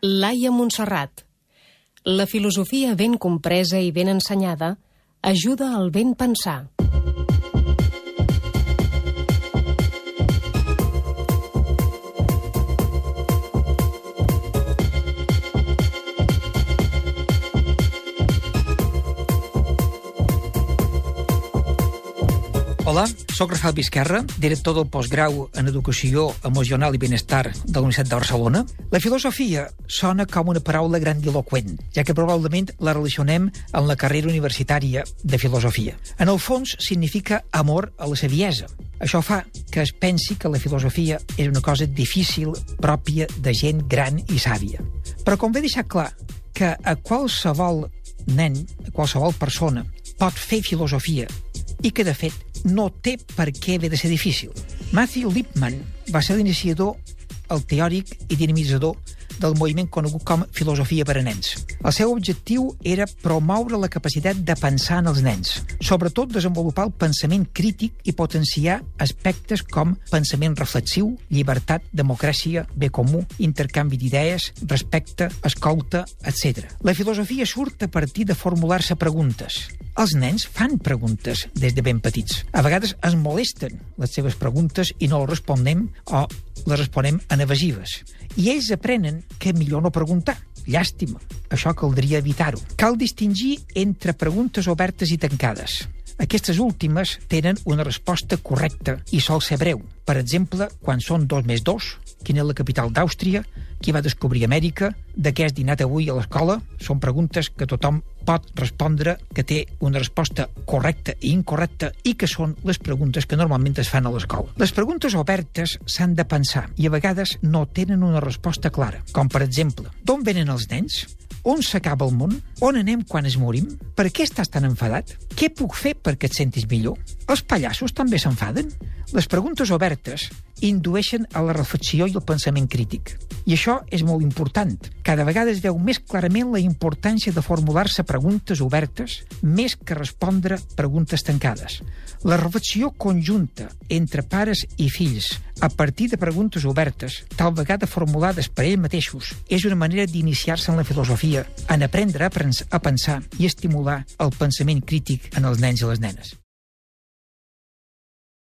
Laia Montserrat. La filosofia ben compresa i ben ensenyada ajuda al ben pensar. Hola, sóc Rafael Vizquerra, director del postgrau en Educació Emocional i Benestar de la Universitat de Barcelona. La filosofia sona com una paraula grandiloquent, ja que probablement la relacionem amb la carrera universitària de filosofia. En el fons, significa amor a la saviesa. Això fa que es pensi que la filosofia és una cosa difícil, pròpia de gent gran i sàvia. Però convé deixar clar que a qualsevol nen, a qualsevol persona, pot fer filosofia i que, de fet, no té per què haver de ser difícil. Matthew Lipman va ser l'iniciador, el teòric i dinamitzador del moviment conegut com filosofia per a nens. El seu objectiu era promoure la capacitat de pensar en els nens, sobretot desenvolupar el pensament crític i potenciar aspectes com pensament reflexiu, llibertat, democràcia, bé comú, intercanvi d'idees, respecte, escolta, etc. La filosofia surt a partir de formular-se preguntes. Els nens fan preguntes des de ben petits. A vegades es molesten les seves preguntes i no les responem o les responem en evasives. I ells aprenen que millor no preguntar. Llàstima. Això caldria evitar-ho. Cal distingir entre preguntes obertes i tancades. Aquestes últimes tenen una resposta correcta i sol ser breu. Per exemple, quan són dos més dos, quina és la capital d'Àustria, qui va descobrir Amèrica, de què has dinat avui a l'escola, són preguntes que tothom pot respondre, que té una resposta correcta i incorrecta i que són les preguntes que normalment es fan a l'escola. Les preguntes obertes s'han de pensar i a vegades no tenen una resposta clara, com per exemple, d'on venen els nens? On s'acaba el món? On anem quan es morim? Per què estàs tan enfadat? Què puc fer perquè et sentis millor? Els pallassos també s'enfaden? Les preguntes obertes indueixen a la reflexió i el pensament crític. I això és molt important. Cada vegada es veu més clarament la importància de formular-se preguntes obertes més que respondre preguntes tancades. La reflexió conjunta entre pares i fills a partir de preguntes obertes, tal vegada formulades per ells mateixos, és una manera d'iniciar-se en la filosofia, en aprendre a pensar i estimular el pensament crític en els nens i les nenes.